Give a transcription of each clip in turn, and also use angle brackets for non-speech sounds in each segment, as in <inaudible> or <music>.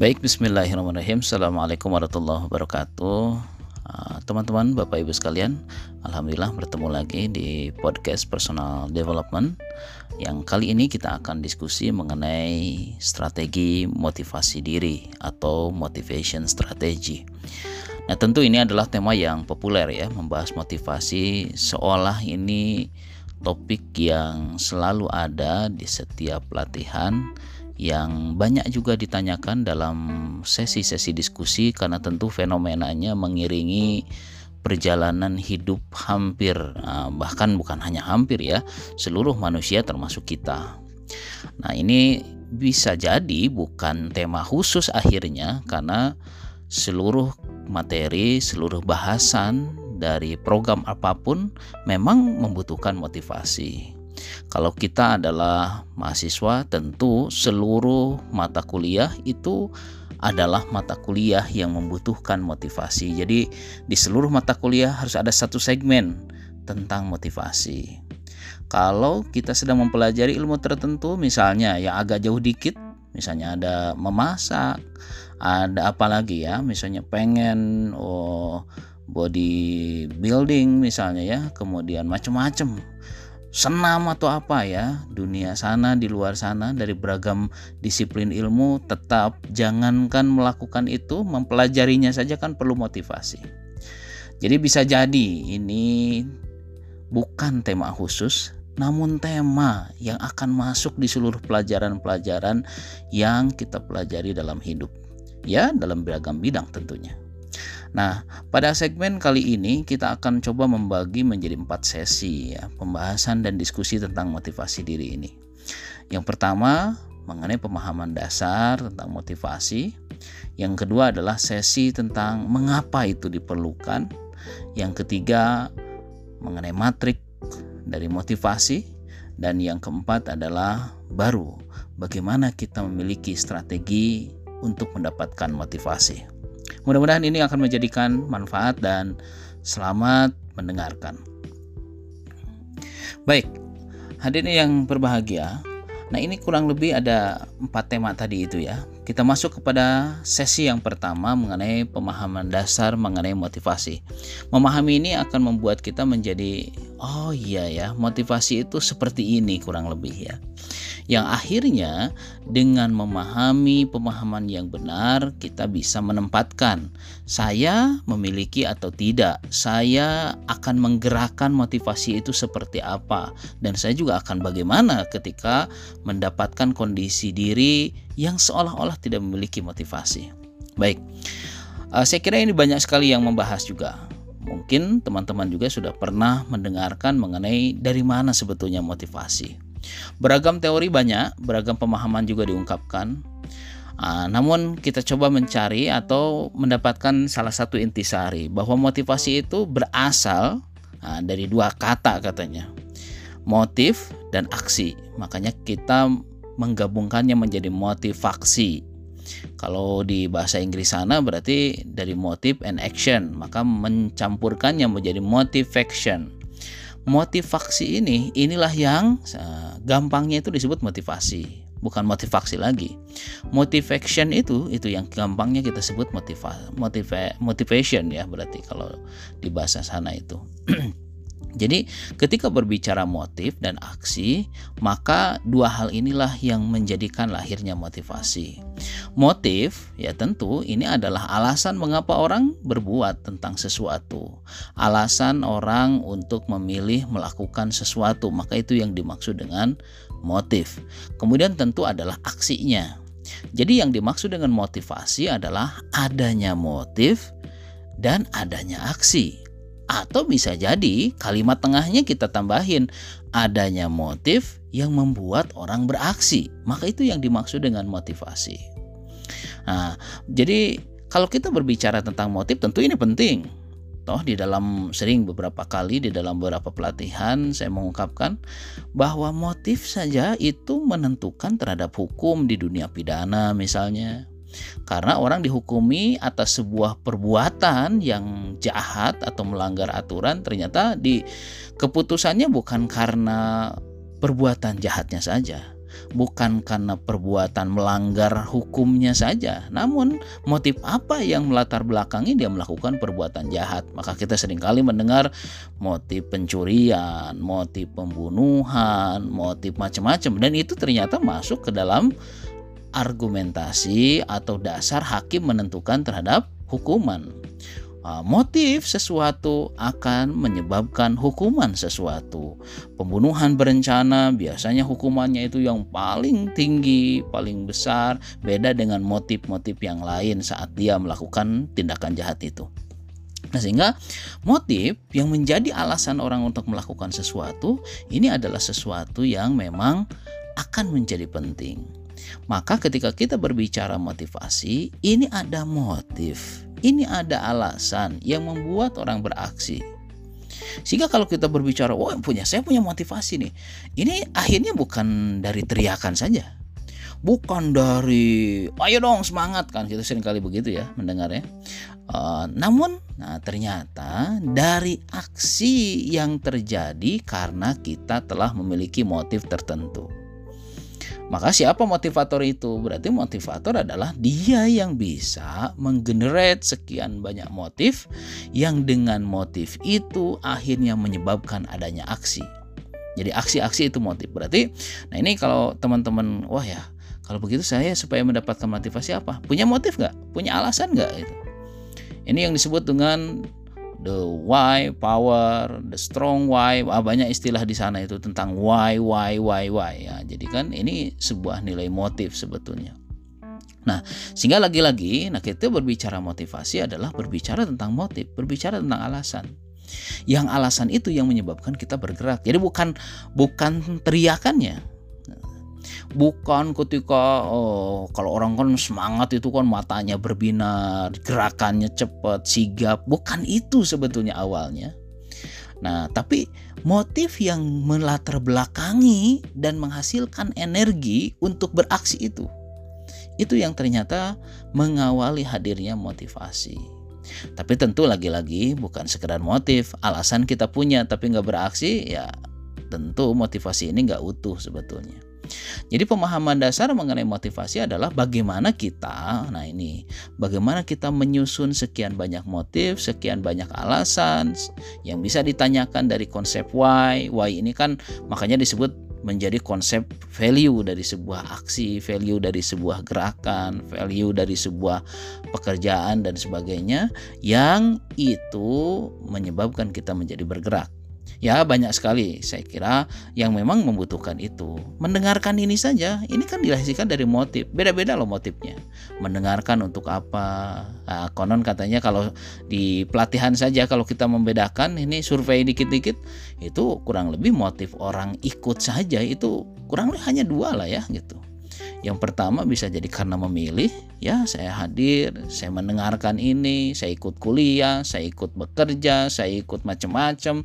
Baik, bismillahirrahmanirrahim. Assalamualaikum warahmatullahi wabarakatuh. Ah, teman-teman, Bapak Ibu sekalian, Alhamdulillah bertemu lagi di podcast Personal Development yang kali ini kita akan diskusi mengenai strategi motivasi diri atau motivation strategy. Nah, tentu ini adalah tema yang populer ya, membahas motivasi seolah ini topik yang selalu ada di setiap pelatihan yang banyak juga ditanyakan dalam sesi-sesi diskusi karena tentu fenomenanya mengiringi perjalanan hidup hampir ah, bahkan bukan hanya hampir ya seluruh manusia termasuk kita. Nah, ini bisa jadi bukan tema khusus akhirnya karena seluruh materi, seluruh bahasan dari program apa pun memang membutuhkan motivasi. Kalau kita adalah mahasiswa, tentu seluruh mata kuliah itu adalah mata kuliah yang membutuhkan motivasi. Jadi, di seluruh mata kuliah harus ada satu segmen tentang motivasi. Kalau kita sedang mempelajari ilmu tertentu, misalnya yang agak jauh dikit, misalnya ada memasak, ada apa lagi ya, misalnya pengen oh body building misalnya ya, kemudian macam-macam senam atau apa ya dunia sana di luar sana dari beragam disiplin ilmu tetap jangankan melakukan itu mempelajarinya saja kan perlu motivasi. Jadi bisa jadi ini bukan tema khusus namun tema yang akan masuk di seluruh pelajaran-pelajaran yang kita pelajari dalam hidup ya dalam beragam bidang tentunya Nah, pada segmen kali ini kita akan coba membagi menjadi empat sesi ya, pembahasan dan diskusi tentang motivasi diri ini. Yang pertama mengenai pemahaman dasar tentang motivasi. Yang kedua adalah sesi tentang mengapa itu diperlukan. Yang ketiga mengenai matrik dari motivasi dan yang keempat adalah baru bagaimana kita memiliki strategi untuk mendapatkan motivasi. Mudah-mudahan ini akan menjadikan manfaat dan selamat mendengarkan. Baik, hadirin yang berbahagia. Nah ini kurang lebih ada empat tema tadi itu ya. Kita masuk kepada sesi yang pertama mengenai pemahaman dasar mengenai motivasi. Memahami ini akan membuat kita menjadi oh iya ya motivasi itu seperti ini kurang lebih ya yang akhirnya dengan memahami pemahaman yang benar kita bisa menempatkan saya memiliki atau tidak saya akan menggerakkan motivasi itu seperti apa dan saya juga akan bagaimana ketika mendapatkan kondisi diri yang seolah-olah tidak memiliki motivasi baik uh, saya kira ini banyak sekali yang membahas juga mungkin teman-teman juga sudah pernah mendengarkan mengenai dari mana sebetulnya motivasi Beragam teori banyak, beragam pemahaman juga diungkapkan. Uh, namun kita coba mencari atau mendapatkan salah satu intisari bahwa motivasi itu berasal uh, dari dua kata katanya. Motif dan aksi. Makanya kita menggabungkannya menjadi motivasi. Kalau di bahasa Inggris sana berarti dari motif and action, maka mencampurkannya menjadi motivation. Motivasi ini inilah yang uh, gampangnya itu disebut motivasi bukan motivasi lagi. Motivation itu itu yang gampangnya kita sebut motiva, motiva motivation ya berarti kalau di bahasa sana itu <clears throat> Jadi, ketika berbicara motif dan aksi, maka dua hal inilah yang menjadikan lahirnya motivasi. Motif, ya tentu, ini adalah alasan mengapa orang berbuat tentang sesuatu, alasan orang untuk memilih melakukan sesuatu, maka itu yang dimaksud dengan motif. Kemudian, tentu adalah aksinya. Jadi, yang dimaksud dengan motivasi adalah adanya motif dan adanya aksi. Atau bisa jadi kalimat tengahnya kita tambahin adanya motif yang membuat orang beraksi. Maka itu yang dimaksud dengan motivasi. Nah, jadi kalau kita berbicara tentang motif tentu ini penting. Toh di dalam sering beberapa kali di dalam beberapa pelatihan saya mengungkapkan bahwa motif saja itu menentukan terhadap hukum di dunia pidana misalnya karena orang dihukumi atas sebuah perbuatan yang jahat atau melanggar aturan ternyata di keputusannya bukan karena perbuatan jahatnya saja, bukan karena perbuatan melanggar hukumnya saja, namun motif apa yang melatar belakangi dia melakukan perbuatan jahat. Maka kita sering kali mendengar motif pencurian, motif pembunuhan, motif macam-macam dan itu ternyata masuk ke dalam argumentasi atau dasar hakim menentukan terhadap hukuman. Ah, motif sesuatu akan menyebabkan hukuman sesuatu. Pembunuhan berencana biasanya hukumannya itu yang paling tinggi, paling besar, beda dengan motif-motif yang lain saat dia melakukan tindakan jahat itu. Nah, sehingga motif yang menjadi alasan orang untuk melakukan sesuatu ini adalah sesuatu yang memang akan menjadi penting. Maka ketika kita berbicara motivasi, ini ada motif ini ada alasan yang membuat orang beraksi. Sehingga kalau kita berbicara, oh punya saya punya motivasi nih. Ini akhirnya bukan dari teriakan saja. Bukan dari ayo dong semangat kan kita sering kali begitu ya mendengarnya. Uh, namun nah ternyata dari aksi yang terjadi karena kita telah memiliki motif tertentu. Maka siapa motivator itu? Berarti motivator adalah dia yang bisa menggenerate sekian banyak motif yang dengan motif itu akhirnya menyebabkan adanya aksi. Jadi aksi-aksi itu motif. Berarti nah ini kalau teman-teman wah ya kalau begitu saya supaya mendapatkan motivasi apa? Punya motif nggak? Punya alasan nggak itu? Ini yang disebut dengan the why power the strong why ah, banyak istilah di sana itu tentang why why why why ya jadi kan ini sebuah nilai motif sebetulnya Nah, sehingga lagi-lagi, nah kita berbicara motivasi adalah berbicara tentang motif, berbicara tentang alasan. Yang alasan itu yang menyebabkan kita bergerak. Jadi bukan bukan teriakannya, bukan ketika oh, kalau orang kan semangat itu kan matanya berbinar gerakannya cepat sigap. Bukan itu sebetulnya awalnya. Nah tapi motif yang melatar belakangi dan menghasilkan energi untuk beraksi itu itu yang ternyata mengawali hadirnya motivasi. Tapi tentu lagi-lagi bukan sekedar motif alasan kita punya tapi nggak beraksi ya tentu motivasi ini nggak utuh sebetulnya jadi pemahaman dasar mengenai motivasi adalah bagaimana kita, nah ini, bagaimana kita menyusun sekian banyak motif, sekian banyak alasan yang bisa ditanyakan dari konsep why. Why ini kan makanya disebut menjadi konsep value dari sebuah aksi, value dari sebuah gerakan, value dari sebuah pekerjaan dan sebagainya yang itu menyebabkan kita menjadi bergerak. Ya banyak sekali saya kira yang memang membutuhkan itu. Mendengarkan ini saja, ini kan dihasilkan dari motif. Beda-beda loh motifnya. Mendengarkan untuk apa? Nah, konon katanya kalau di pelatihan saja kalau kita membedakan ini survei dikit-dikit itu kurang lebih motif orang ikut saja itu kurang lebih hanya dua lah ya gitu. Yang pertama bisa jadi karena memilih, ya saya hadir, saya mendengarkan ini, saya ikut kuliah, saya ikut bekerja, saya ikut macam-macam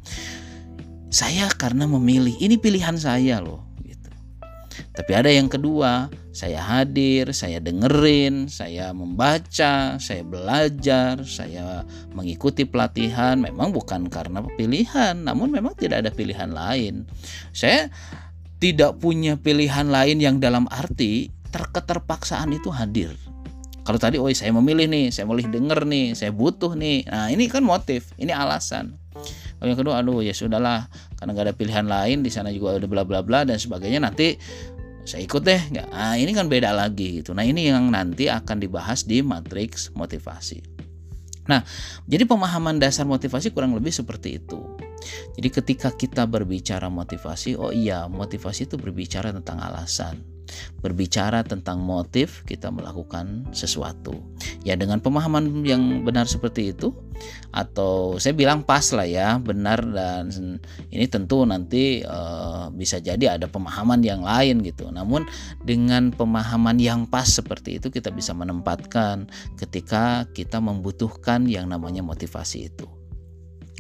saya karena memilih ini pilihan saya loh gitu. Tapi ada yang kedua, saya hadir, saya dengerin, saya membaca, saya belajar, saya mengikuti pelatihan memang bukan karena pilihan, namun memang tidak ada pilihan lain. Saya tidak punya pilihan lain yang dalam arti terketerpaksaan itu hadir. Kalau tadi, oh saya memilih nih, saya memilih denger nih, saya butuh nih. Nah ini kan motif, ini alasan. Yang kedua, aduh ya sudahlah, karena nggak ada pilihan lain di sana juga ada bla bla bla dan sebagainya. Nanti saya ikut deh. Nah, ini kan beda lagi gitu. Nah ini yang nanti akan dibahas di matriks motivasi. Nah, jadi pemahaman dasar motivasi kurang lebih seperti itu. Jadi ketika kita berbicara motivasi, oh iya, motivasi itu berbicara tentang alasan berbicara tentang motif kita melakukan sesuatu. Ya dengan pemahaman yang benar seperti itu atau saya bilang pas lah ya, benar dan ini tentu nanti e, bisa jadi ada pemahaman yang lain gitu. Namun dengan pemahaman yang pas seperti itu kita bisa menempatkan ketika kita membutuhkan yang namanya motivasi itu.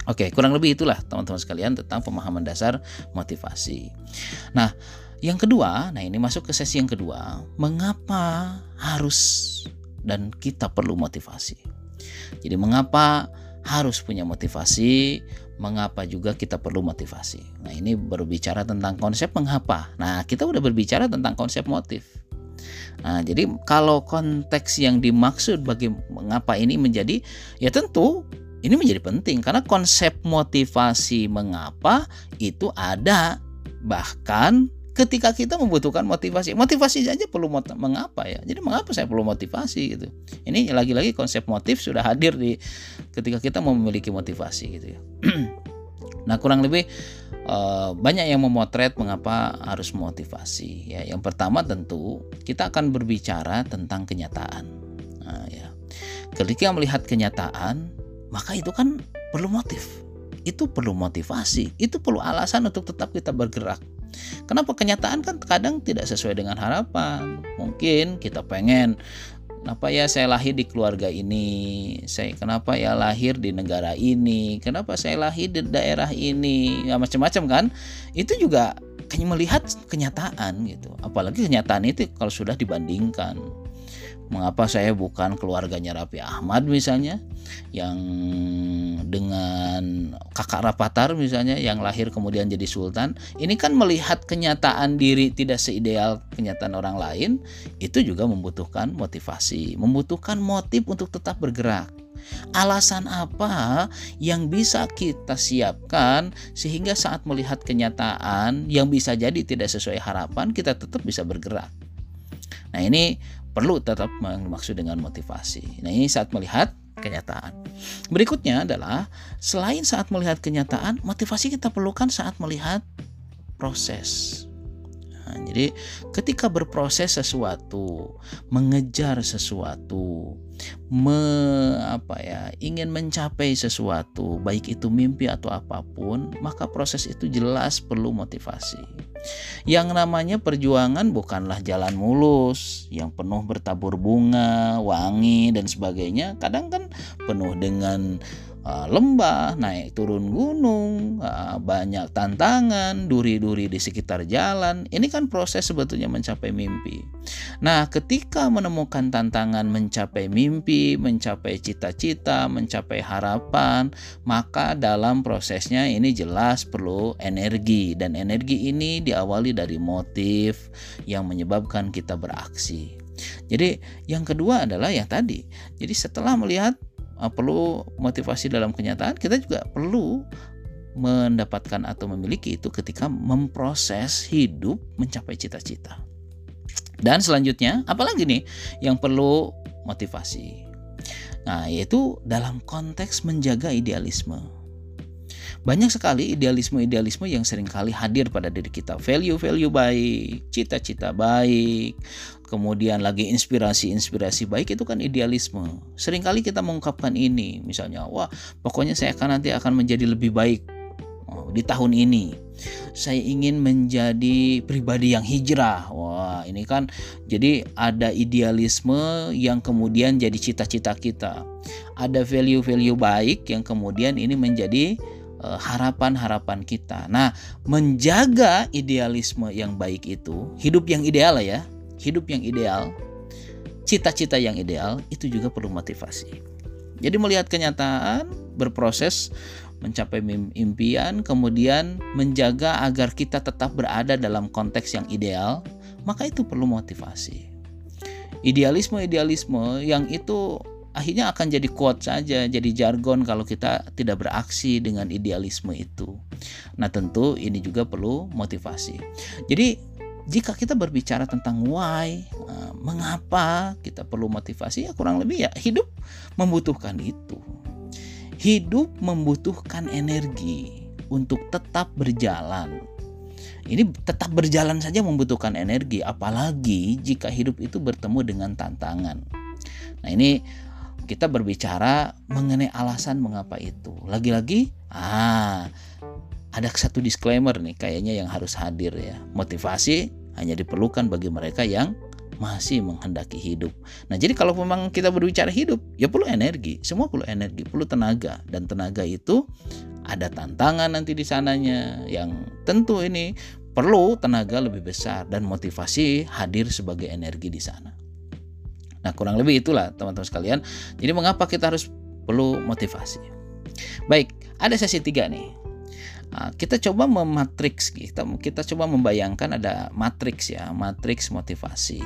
Oke, kurang lebih itulah teman-teman sekalian tentang pemahaman dasar motivasi. Nah, yang kedua, nah ini masuk ke sesi yang kedua, mengapa harus dan kita perlu motivasi. Jadi mengapa harus punya motivasi, mengapa juga kita perlu motivasi. Nah, ini berbicara tentang konsep mengapa. Nah, kita udah berbicara tentang konsep motif. Nah, jadi kalau konteks yang dimaksud bagi mengapa ini menjadi ya tentu ini menjadi penting karena konsep motivasi mengapa itu ada bahkan ketika kita membutuhkan motivasi motivasi saja perlu mengapa ya? Jadi mengapa saya perlu motivasi gitu? Ini lagi-lagi konsep motif sudah hadir di ketika kita memiliki motivasi gitu ya. <clears throat> Nah kurang lebih uh, banyak yang memotret mengapa harus motivasi ya. Yang pertama tentu kita akan berbicara tentang kenyataan. Nah, ya. Ketika melihat kenyataan maka itu kan perlu motif itu perlu motivasi itu perlu alasan untuk tetap kita bergerak. Kenapa? Kenyataan kan kadang tidak sesuai dengan harapan. Mungkin kita pengen kenapa ya saya lahir di keluarga ini? Saya kenapa ya lahir di negara ini? Kenapa saya lahir di daerah ini? Ya macam-macam kan? Itu juga melihat kenyataan gitu. Apalagi kenyataan itu kalau sudah dibandingkan. Mengapa saya bukan keluarganya Rapi Ahmad misalnya yang dengan kakak Rapatar misalnya yang lahir kemudian jadi sultan ini kan melihat kenyataan diri tidak seideal kenyataan orang lain itu juga membutuhkan motivasi membutuhkan motif untuk tetap bergerak Alasan apa yang bisa kita siapkan sehingga saat melihat kenyataan yang bisa jadi tidak sesuai harapan kita tetap bisa bergerak. Nah, ini perlu tetap maksud dengan motivasi. Nah, ini saat melihat kenyataan. Berikutnya adalah selain saat melihat kenyataan, motivasi kita perlukan saat melihat proses. Nah, jadi ketika berproses sesuatu, mengejar sesuatu, me, apa ya, ingin mencapai sesuatu, baik itu mimpi atau apa pun, maka proses itu jelas perlu motivasi. Yang namanya perjuangan bukanlah jalan mulus yang penuh bertabur bunga, wangi dan sebagainya. Kadang kan penuh dengan lembah, naik turun gunung, uh, banyak tantangan, duri-duri di sekitar jalan. Ini kan proses sebetulnya mencapai mimpi. Nah, ketika menemukan tantangan mencapai mimpi, mencapai cita-cita, mencapai harapan, maka dalam prosesnya ini jelas perlu energi dan energi ini diawali dari motif yang menyebabkan kita beraksi. Jadi, yang kedua adalah ya tadi. Jadi, setelah melihat perlu motivasi dalam kenyataan, kita juga perlu mendapatkan atau memiliki itu ketika memproses hidup mencapai cita-cita. Dan selanjutnya, apalagi nih yang perlu motivasi? Nah, yaitu dalam konteks menjaga idealisme. Banyak sekali idealisme-idealisme yang sering kali hadir pada diri kita. Value-value baik, cita-cita baik, kemudian lagi inspirasi-inspirasi baik itu kan idealisme. Seringkali kita mengungkapkan ini, misalnya, wah pokoknya saya akan nanti akan menjadi lebih baik oh, di tahun ini. Saya ingin menjadi pribadi yang hijrah. Wah, ini kan jadi ada idealisme yang kemudian jadi cita-cita kita. Ada value-value baik yang kemudian ini menjadi Eh, harapan-harapan kita. Nah, menjaga idealisme yang baik itu, hidup yang ideal ya, hidup yang ideal, cita-cita yang ideal itu juga perlu motivasi. Jadi melihat kenyataan, berproses mencapai impian, kemudian menjaga agar kita tetap berada dalam konteks yang ideal, maka itu perlu motivasi. Idealisme-idealisme yang itu akhirnya akan jadi quote saja, jadi jargon kalau kita tidak beraksi dengan idealisme itu. Nah, tentu ini juga perlu motivasi. Jadi, jika kita berbicara tentang why, eh, mengapa kita perlu motivasi, ya kurang lebih ya hidup membutuhkan itu. Hidup membutuhkan energi untuk tetap berjalan. Ini tetap berjalan saja membutuhkan energi, apalagi jika hidup itu bertemu dengan tantangan. Nah, ini kita berbicara mengenai alasan mengapa itu. Lagi-lagi, ah, ada satu disclaimer nih kayaknya yang harus hadir ya. Motivasi hanya diperlukan bagi mereka yang masih menghendaki hidup. Nah, jadi kalau memang kita berbicara hidup, ya perlu energi, semua perlu energi, perlu tenaga dan tenaga itu ada tantangan nanti di sananya yang tentu ini perlu tenaga lebih besar dan motivasi hadir sebagai energi di sana. Nah, kurang lebih itulah teman-teman sekalian. Jadi mengapa kita harus perlu motivasi? Baik, ada sesi tiga nih. Nah, kita coba mematriks kita kita coba membayangkan ada matriks ya, matriks motivasi.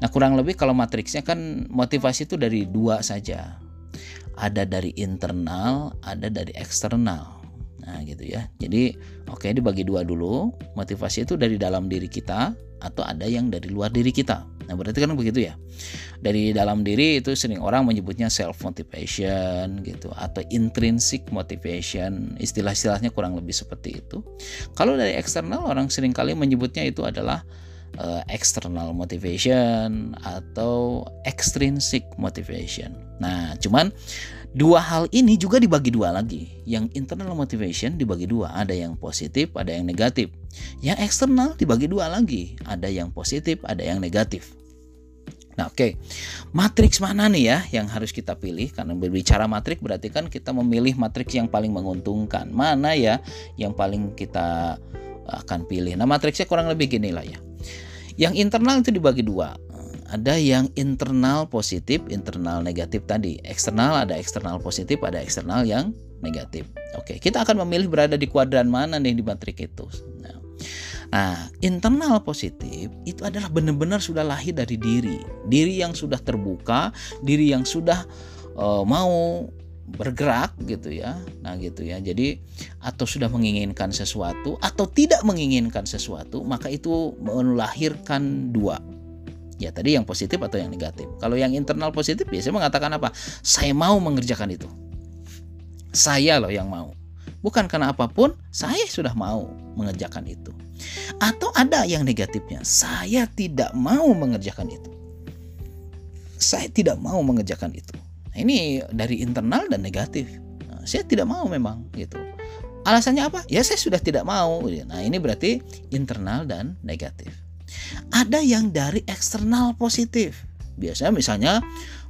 Nah, kurang lebih kalau matriksnya kan motivasi itu dari dua saja. Ada dari internal, ada dari eksternal. Nah, gitu ya. Jadi, oke okay, dibagi dua dulu. Motivasi itu dari dalam diri kita atau ada yang dari luar diri kita. Nah, berarti kan begitu ya. Dari dalam diri itu sering orang menyebutnya self motivation gitu atau intrinsic motivation. Istilah-istilahnya kurang lebih seperti itu. Kalau dari eksternal orang sering kali menyebutnya itu adalah uh, external motivation atau extrinsic motivation. Nah, cuman dua hal ini juga dibagi dua lagi. Yang internal motivation dibagi dua, ada yang positif, ada yang negatif. Yang eksternal dibagi dua lagi, ada yang positif, ada yang negatif. Nah, oke. Okay. Matriks mana nih ya yang harus kita pilih? Karena berbicara matriks berarti kan kita memilih matriks yang paling menguntungkan. Mana ya yang paling kita akan pilih? Nah, matriksnya kurang lebih gini lah ya. Yang internal itu dibagi dua ada yang internal positif, internal negatif tadi. Eksternal ada eksternal positif, ada eksternal yang negatif. Oke, kita akan memilih berada di kuadran mana nih di matrik itu. Nah, nah internal positif itu adalah benar-benar sudah lahir dari diri, diri yang sudah terbuka, diri yang sudah uh, mau bergerak gitu ya. Nah, gitu ya. Jadi atau sudah menginginkan sesuatu atau tidak menginginkan sesuatu, maka itu melahirkan dua Ya tadi yang positif atau yang negatif. Kalau yang internal positif biasanya mengatakan apa? Saya mau mengerjakan itu. Saya loh yang mau. Bukan karena apa pun, saya sudah mau mengerjakan itu. Atau ada yang negatifnya, saya tidak mau mengerjakan itu. Saya tidak mau mengerjakan itu. Nah, ini dari internal dan negatif. Nah, saya tidak mau memang gitu. Alasannya apa? Ya saya sudah tidak mau. Nah ini berarti internal dan negatif. Ada yang dari eksternal positif. Biasanya misalnya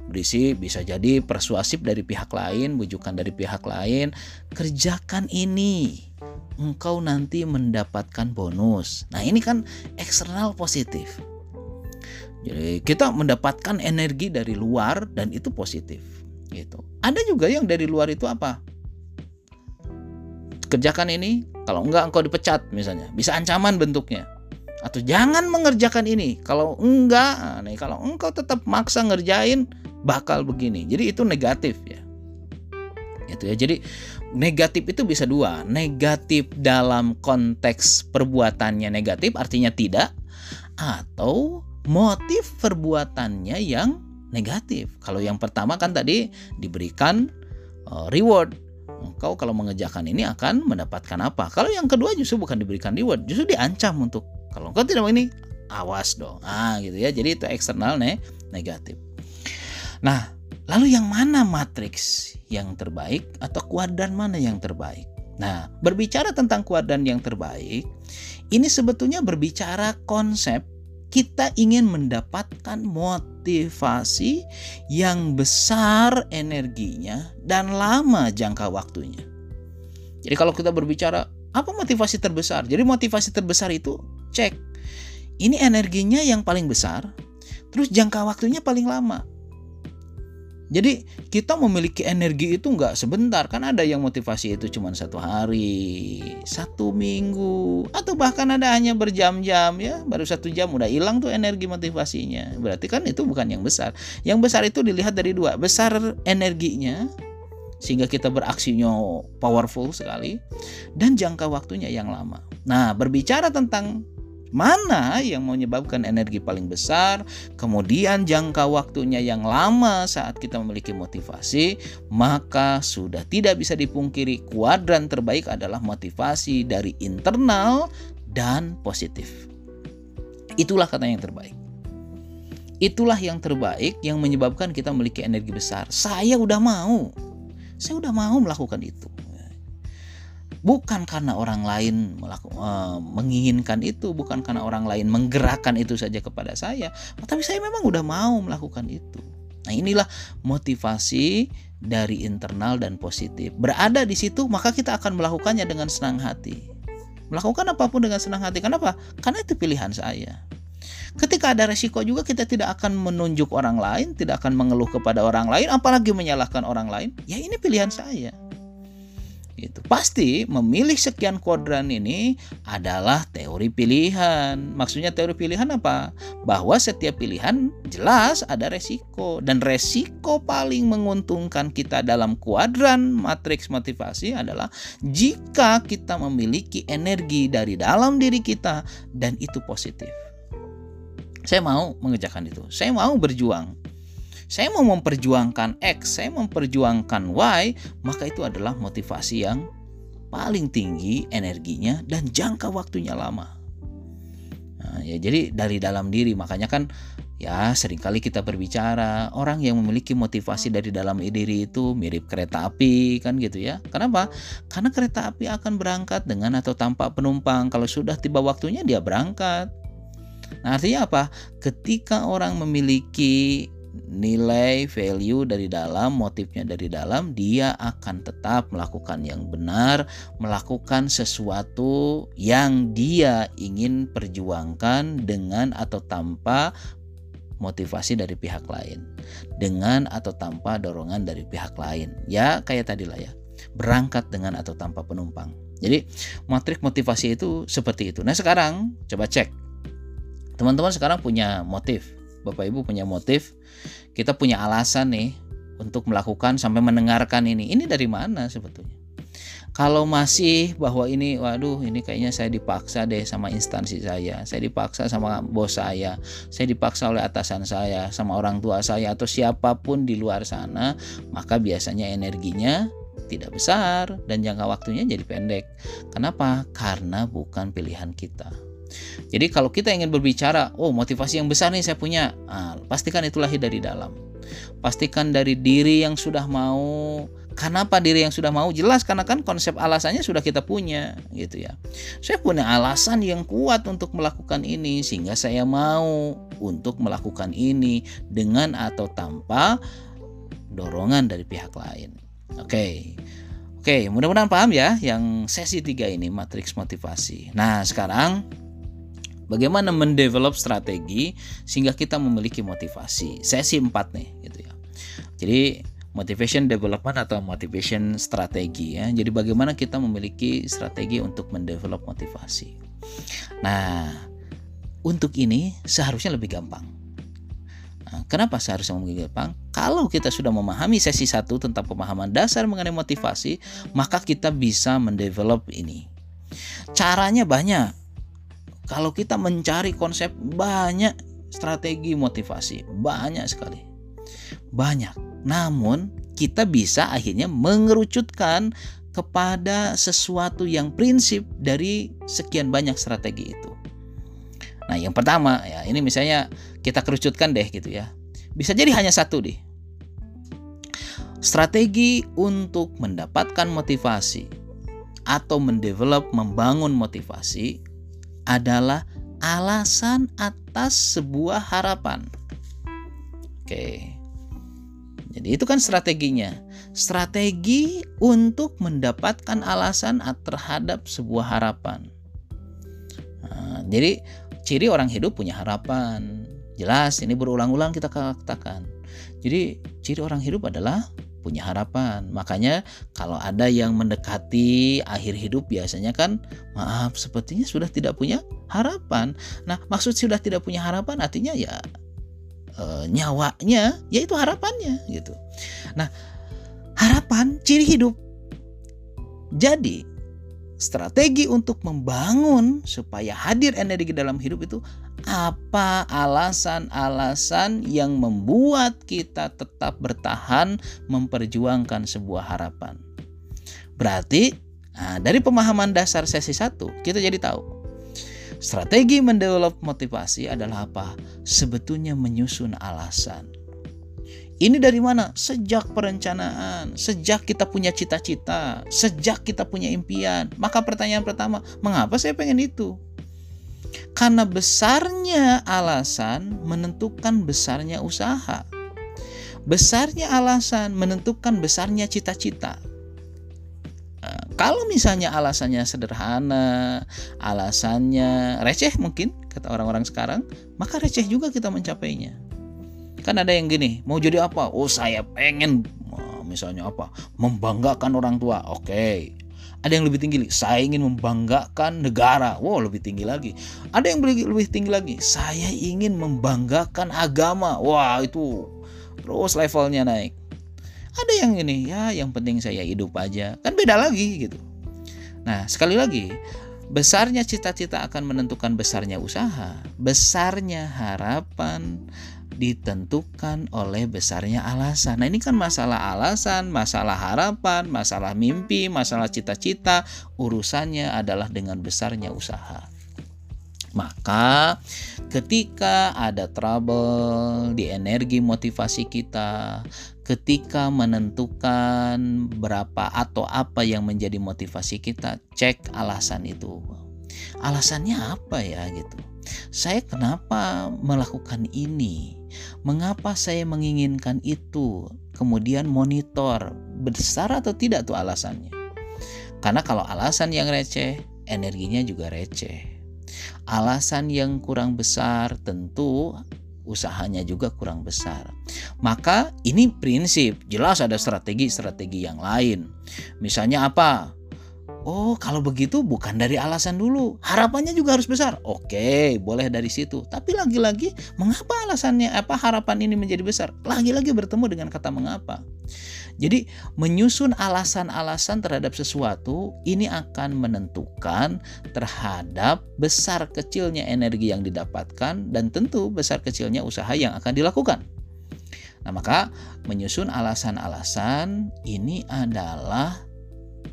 berisi bisa jadi persuasif dari pihak lain, bujukan dari pihak lain, kerjakan ini. Engkau nanti mendapatkan bonus. Nah, ini kan eksternal positif. Jadi kita mendapatkan energi dari luar dan itu positif gitu. Ada juga yang dari luar itu apa? Kerjakan ini, kalau enggak engkau dipecat misalnya. Bisa ancaman bentuknya atau jangan mengerjakan ini. Kalau enggak nah, nih kalau engkau tetap maksa ngerjain bakal begini. Jadi itu negatif ya. Itu ya. Jadi negatif itu bisa dua. Negatif dalam konteks perbuatannya negatif artinya tidak atau motif perbuatannya yang negatif. Kalau yang pertama kan tadi diberikan uh, reward. Engkau kalau mengerjakan ini akan mendapatkan apa? Kalau yang kedua justru bukan diberikan reward justru diancam untuk kalau engkau tidak mau ini, awas dong. Ah, gitu ya. Jadi itu eksternal nih negatif. Nah, lalu yang mana matriks yang terbaik atau kuadran mana yang terbaik? Nah, berbicara tentang kuadran yang terbaik, ini sebetulnya berbicara konsep kita ingin mendapatkan motivasi yang besar energinya dan lama jangka waktunya. Jadi kalau kita berbicara apa motivasi terbesar? Jadi motivasi terbesar itu cek ini energinya yang paling besar, terus jangka waktunya paling lama. Jadi kita memiliki energi itu nggak sebentar kan ada yang motivasi itu cuma satu hari, satu minggu, atau bahkan ada hanya berjam-jam ya baru satu jam udah hilang tuh energi motivasinya. Berarti kan itu bukan yang besar. Yang besar itu dilihat dari dua besar energinya sehingga kita beraksinya powerful sekali dan jangka waktunya yang lama. Nah berbicara tentang mana yang menyebabkan energi paling besar, kemudian jangka waktunya yang lama saat kita memiliki motivasi, maka sudah tidak bisa dipungkiri kuadran terbaik adalah motivasi dari internal dan positif. Itulah kata yang terbaik. Itulah yang terbaik yang menyebabkan kita memiliki energi besar. Saya udah mau. Saya udah mau melakukan itu bukan karena orang lain melakukan, uh, menginginkan itu, bukan karena orang lain menggerakkan itu saja kepada saya, tapi saya memang udah mau melakukan itu. Nah, inilah motivasi dari internal dan positif. Berada di situ, maka kita akan melakukannya dengan senang hati. Melakukan apa pun dengan senang hati. Kenapa? Karena itu pilihan saya. Ketika ada resiko juga kita tidak akan menunjuk orang lain, tidak akan mengeluh kepada orang lain, apalagi menyalahkan orang lain. Ya ini pilihan saya. Itu pasti memilih sekian kuadran ini adalah teori pilihan. Maksudnya teori pilihan apa? Bahwa setiap pilihan jelas ada resiko dan resiko paling menguntungkan kita dalam kuadran matriks motivasi adalah jika kita memiliki energi dari dalam diri kita dan itu positif. Saya mau mengerjakan itu. Saya mau berjuang saya mau memperjuangkan X, saya memperjuangkan Y, maka itu adalah motivasi yang paling tinggi energinya dan jangka waktunya lama. Nah, ya jadi dari dalam diri makanya kan ya sering kali kita berbicara orang yang memiliki motivasi dari dalam diri itu mirip kereta api kan gitu ya. Kenapa? Karena kereta api akan berangkat dengan atau tanpa penumpang. Kalau sudah tiba waktunya dia berangkat. Nah, artinya apa? Ketika orang memiliki nilai value dari dalam, motifnya dari dalam, dia akan tetap melakukan yang benar, melakukan sesuatu yang dia ingin perjuangkan dengan atau tanpa motivasi dari pihak lain, dengan atau tanpa dorongan dari pihak lain. Ya, kayak tadi lah ya. Berangkat dengan atau tanpa penumpang. Jadi, matrik motivasi itu seperti itu. Nah, sekarang coba cek. Teman-teman sekarang punya motif Bapak Ibu punya motif, kita punya alasan nih untuk melakukan sampai mendengarkan ini. Ini dari mana sebetulnya? Kalau masih bahwa ini, waduh, ini kayaknya saya dipaksa deh sama instansi saya, saya dipaksa sama bos saya, saya dipaksa oleh atasan saya, sama orang tua saya, atau siapa pun di luar sana, maka biasanya energinya tidak besar dan jangka waktunya jadi pendek. Kenapa? Karena bukan pilihan kita. Jadi kalau kita ingin berbicara, oh motivasi yang besar nih saya punya, nah, pastikan itu lahir dari dalam. Pastikan dari diri yang sudah mau. Kenapa diri yang sudah mau? Jelas karena kan konsep alasannya sudah kita punya, gitu ya. Saya punya alasan yang kuat untuk melakukan ini sehingga saya mau untuk melakukan ini dengan atau tanpa dorongan dari pihak lain. Oke. Oke, mudah-mudahan paham ya yang sesi tiga ini matriks motivasi. Nah, sekarang Bagaimana mendevelop strategi sehingga kita memiliki motivasi. Sesi 4 nih gitu ya. Jadi motivation development atau motivation strategi ya. Jadi bagaimana kita memiliki strategi untuk mendevelop motivasi. Nah, untuk ini seharusnya lebih gampang. Nah, kenapa seharusnya lebih gampang? Kalau kita sudah memahami sesi satu tentang pemahaman dasar mengenai motivasi, maka kita bisa mendevelop ini. Caranya banyak. Kalau kita mencari konsep banyak strategi motivasi, banyak sekali. Banyak. Namun kita bisa akhirnya mengerucutkan kepada sesuatu yang prinsip dari sekian banyak strategi itu. Nah, yang pertama ya, ini misalnya kita kerucutkan deh gitu ya. Bisa jadi hanya satu deh. Strategi untuk mendapatkan motivasi atau mendevelop membangun motivasi adalah alasan atas sebuah harapan. Oke. Jadi itu kan strateginya. Strategi untuk mendapatkan alasan terhadap sebuah harapan. Nah, jadi ciri orang hidup punya harapan. Jelas ini berulang-ulang kita katakan. Jadi ciri orang hidup adalah punya harapan. Makanya kalau ada yang mendekati akhir hidup biasanya kan maaf sepertinya sudah tidak punya harapan. Nah, maksud sudah tidak punya harapan artinya ya e, nyawanya yaitu harapannya gitu. Nah, harapan ciri hidup. Jadi strategi untuk membangun supaya hadir energi dalam hidup itu apa alasan-alasan yang membuat kita tetap bertahan memperjuangkan sebuah harapan. Berarti nah, dari pemahaman dasar sesi 1 kita jadi tahu strategi mendevelop motivasi adalah apa? Sebetulnya menyusun alasan ini dari mana? Sejak perencanaan, sejak kita punya cita-cita, sejak kita punya impian. Maka pertanyaan pertama, mengapa saya pengen itu? Karena besarnya alasan menentukan besarnya usaha. Besarnya alasan menentukan besarnya cita-cita. Nah, kalau misalnya alasannya sederhana, alasannya receh mungkin kata orang-orang sekarang, maka receh juga kita mencapainya. Kan ada yang gini, mau jadi apa? Oh saya pengen misalnya apa? Membanggakan orang tua. Oke, Ada yang lebih tinggi saya ingin membanggakan negara. Wow, lebih tinggi lagi. Ada yang lebih, lebih tinggi lagi, saya ingin membanggakan agama. Wah, itu terus levelnya naik. Ada yang ini, ya yang penting saya hidup aja. Kan beda lagi gitu. Nah, sekali lagi, besarnya cita-cita akan menentukan besarnya usaha, besarnya harapan, ditentukan oleh besarnya alasan. Nah, ini kan masalah alasan, masalah harapan, masalah mimpi, masalah cita-cita, urusannya adalah dengan besarnya usaha. Maka, ketika ada trouble di energi motivasi kita, ketika menentukan berapa atau apa yang menjadi motivasi kita, cek alasan itu. Alasannya apa ya gitu? Saya kenapa melakukan ini? Mengapa saya menginginkan itu? Kemudian monitor besar atau tidak tuh alasannya. Karena kalau alasan yang receh, energinya juga receh. Alasan yang kurang besar tentu usahanya juga kurang besar. Maka ini prinsip, jelas ada strategi-strategi yang lain. Misalnya apa? Oh, kalau begitu bukan dari alasan dulu. Harapannya juga harus besar. Oke, boleh dari situ. Tapi lagi-lagi, mengapa alasannya apa harapan ini menjadi besar? Lagi-lagi bertemu dengan kata mengapa. Jadi, menyusun alasan-alasan terhadap sesuatu ini akan menentukan terhadap besar kecilnya energi yang didapatkan dan tentu besar kecilnya usaha yang akan dilakukan. Nah, maka menyusun alasan-alasan ini adalah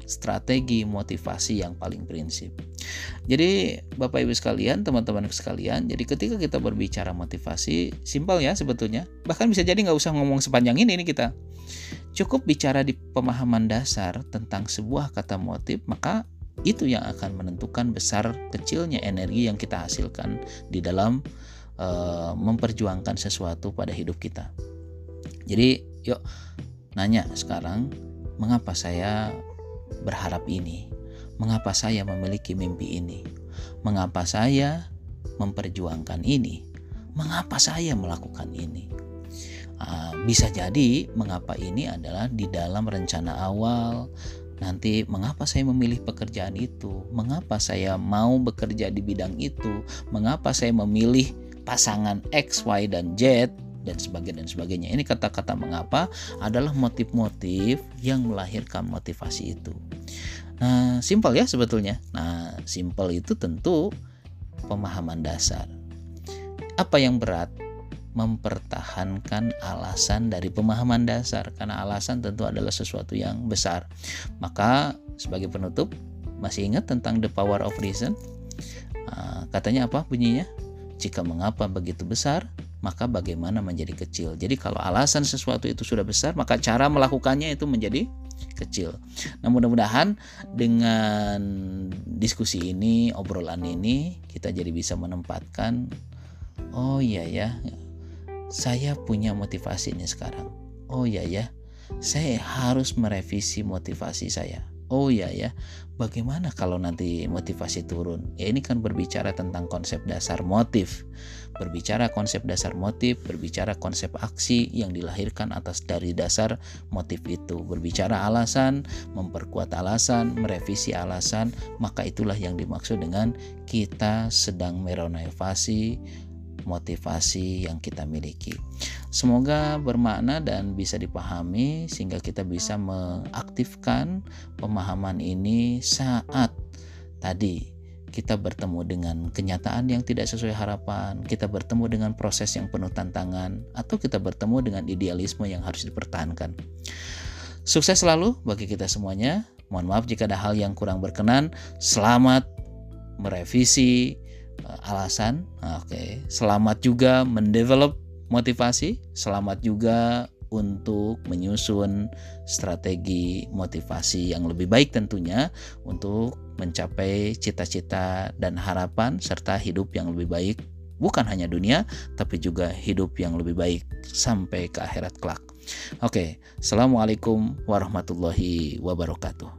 strategi motivasi yang paling prinsip. Jadi Bapak Ibu sekalian, teman-teman sekalian, jadi ketika kita berbicara motivasi, simpel ya sebetulnya. Bahkan bisa jadi nggak usah ngomong sepanjang ini ini kita. Cukup bicara di pemahaman dasar tentang sebuah kata motif, maka itu yang akan menentukan besar kecilnya energi yang kita hasilkan di dalam uh, memperjuangkan sesuatu pada hidup kita. Jadi, yuk nanya sekarang, mengapa saya berharap ini? Mengapa saya memiliki mimpi ini? Mengapa saya memperjuangkan ini? Mengapa saya melakukan ini? Uh, bisa jadi mengapa ini adalah di dalam rencana awal nanti mengapa saya memilih pekerjaan itu mengapa saya mau bekerja di bidang itu mengapa saya memilih pasangan X Y dan Z dan sebagainya dan sebagainya. Ini kata-kata mengapa adalah motif-motif yang melahirkan motivasi itu. Nah, simpel ya sebetulnya. Nah, simpel itu tentu pemahaman dasar. Apa yang berat? Mempertahankan alasan dari pemahaman dasar karena alasan tentu adalah sesuatu yang besar. Maka sebagai penutup masih ingat tentang the power of reason? Nah, katanya apa bunyinya? Jika mengapa begitu besar, maka bagaimana menjadi kecil. Jadi kalau alasan sesuatu itu sudah besar, maka cara melakukannya itu menjadi kecil. Nah, mudah-mudahan dengan diskusi ini, obrolan ini kita jadi bisa menempatkan oh iya ya. Saya punya motivasi ini sekarang. Oh iya ya. Saya harus merevisi motivasi saya oh ya ya bagaimana kalau nanti motivasi turun ya ini kan berbicara tentang konsep dasar motif berbicara konsep dasar motif berbicara konsep aksi yang dilahirkan atas dari dasar motif itu berbicara alasan memperkuat alasan merevisi alasan maka itulah yang dimaksud dengan kita sedang merenovasi motivasi yang kita miliki. Semoga bermakna dan bisa dipahami sehingga kita bisa mengaktifkan pemahaman ini saat tadi kita bertemu dengan kenyataan yang tidak sesuai harapan, kita bertemu dengan proses yang penuh tantangan, atau kita bertemu dengan idealisme yang harus dipertahankan. Sukses selalu bagi kita semuanya. Mohon maaf jika ada hal yang kurang berkenan. Selamat merevisi uh, alasan. Oke, okay. selamat juga mendevelop motivasi, selamat juga untuk menyusun strategi motivasi yang lebih baik tentunya untuk mencapai cita-cita dan harapan serta hidup yang lebih baik bukan hanya dunia tapi juga hidup yang lebih baik sampai ke akhirat kelak. Oke, Assalamualaikum warahmatullahi wabarakatuh.